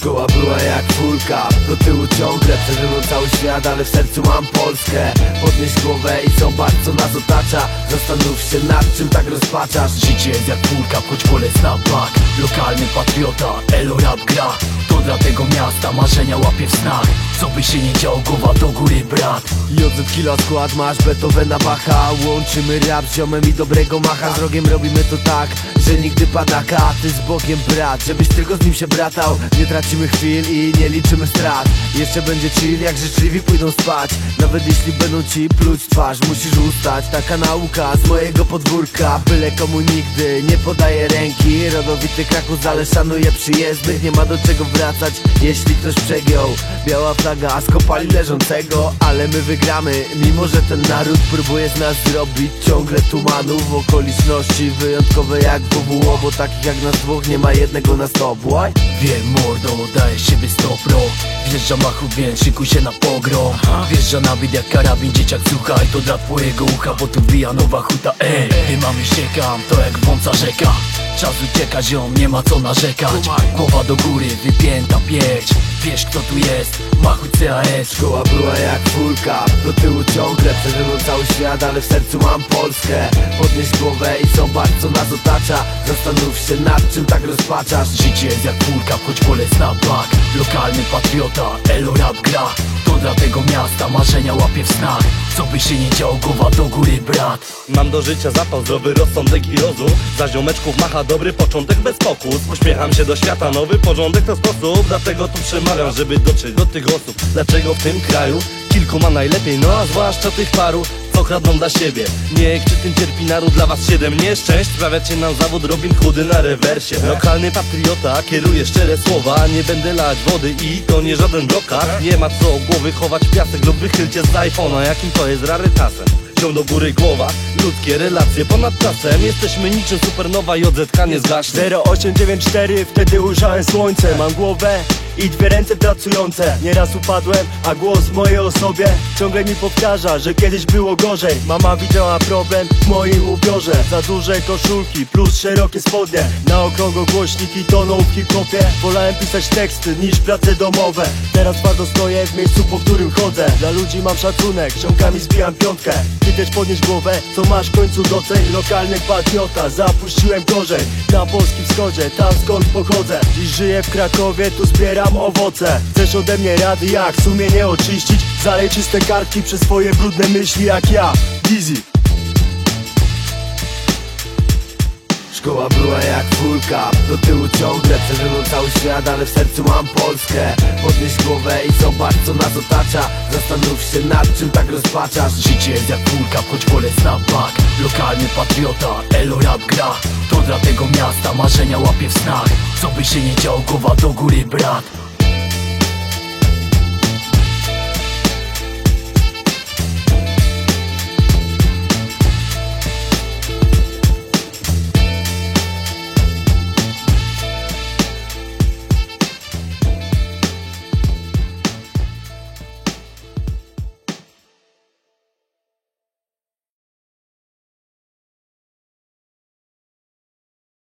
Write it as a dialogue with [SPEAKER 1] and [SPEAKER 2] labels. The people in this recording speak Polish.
[SPEAKER 1] Szkoła była jak kulka, do tyłu ciągle Przede cały świat, ale w sercu mam Polskę. Podnieś głowę i zobacz co nas otacza. Zastanów się nad czym tak rozpaczasz.
[SPEAKER 2] Życie jest jak kulka, choć bolesna bak Lokalny patriota, elo rap gra To dla tego miasta. Marzenia łapie w snach. Co by się nie działo, głowa do góry brat.
[SPEAKER 1] JZ Kilo skład, masz Beethovena Bacha. Łączymy rap z ziomem i dobrego macha. Z rogiem robimy to tak, że nigdy padaka ty z Bogiem brat, żebyś tylko z nim się bratał. Nie tracimy chwil i nie liczymy strat. Jeszcze będzie chill, jak życzliwi pójdą spać. Nawet jeśli będą ci pluć twarz Musisz ustać, taka nauka z mojego podwórka Byle komu nigdy nie podaje ręki Rodowity Kraków, ale szanuje przyjezdnych Nie ma do czego wracać, jeśli ktoś przegiął. Biała flaga skopali leżącego. Ale my wygramy, mimo że ten naród próbuje z nas zrobić Ciągle tumanów, okoliczności wyjątkowe jak WWO Bo takich jak nas dwóch nie ma jednego na stop, Why?
[SPEAKER 2] Wiem mordo, daje siebie stopro. Wjeżdża machu, więc szykuj się na pogrom Wjeżdża na bit jak karabin, dzieciak słuchaj To dla twojego ucha, bo tu wbija nowa huta. Ej, ty mamy ściekam, to jak wąca rzeka Czas ucieka ziom, nie ma co narzekać. Głowa do góry, wypięta pięć Wiesz kto tu jest, machu CAS
[SPEAKER 1] Szkoła była jak kulka, do tyłu ciągle mną cały świat, ale w sercu mam Polskę. Podnieś głowę i zobacz co nas otacza. Zastanów się nad czym tak rozpaczasz.
[SPEAKER 2] Życie jest jak kulka, choć bolesna bak. Lokalny patriota, elo rap gra dla tego miasta marzenia łapie w snach. Co by się nie działo, głowa do góry brat.
[SPEAKER 3] Mam do życia zapał, zdrowy rozsądek i rozum. Za ziomeczków macha dobry początek bez pokus. Uśmiecham się do świata, nowy porządek to sposób. Dlatego tu przemawiam, żeby dotrzeć do tych osób. Dlaczego w tym kraju kilku ma najlepiej No a zwłaszcza tych paru, co kradną dla siebie. Niech przy tym cierpi naród, dla was siedem. Nieszczęść Sprawiacie nam zawód Robin Hoody na rewersie. Lokalny patriota, kieruje szczere słowa. Nie będę lać wody i to nie żaden blokad Nie ma co głowy chować piasek lub wychylcie z iPhone'a. Jakim to jest rarytasem? Ciąg do góry głowa, ludzkie relacje ponad czasem. Jesteśmy niczym supernowa JZK nie zgaśnie
[SPEAKER 4] 0894, wtedy ujrzałem słońce. Mam głowę i dwie ręce pracujące. Nieraz upadłem, a głos w mojej osobie Ciągle mi powtarza, że kiedyś było gorzej. Mama widziała problem w moim ubiorze. Za duże koszulki plus szerokie spodnie. Na okrągło głośniki toną w hip-hopie. Wolałem pisać teksty niż prace domowe. Teraz twardo stoję w miejscu, po którym chodzę Ludzi mam szacunek, ziomkami zbijam piątkę. Ty też podnieś głowę, co masz w końcu doceń. Lokalny patriota, zapuściłem gorzej. Na polskim wschodzie, tam skąd pochodzę. Dziś żyję w Krakowie, tu zbieram owoce. Chcesz ode mnie rady jak sumienie oczyścić? Zalej czyste kartki przez swoje brudne myśli jak ja. Dizzy
[SPEAKER 1] Szkoła była jak kulka, do tyłu ciągle mną cały świat, ale w sercu mam Polskę. Podnieś głowę i zobacz co nas otacza. Zastanów się nad czym tak rozpaczasz.
[SPEAKER 2] Życie jest jak kulka, choć bolesna bak. Lokalny patriota, elo rap gra. To dla tego miasta marzenia łapie w snach Co by się nie działo, głowa do góry brat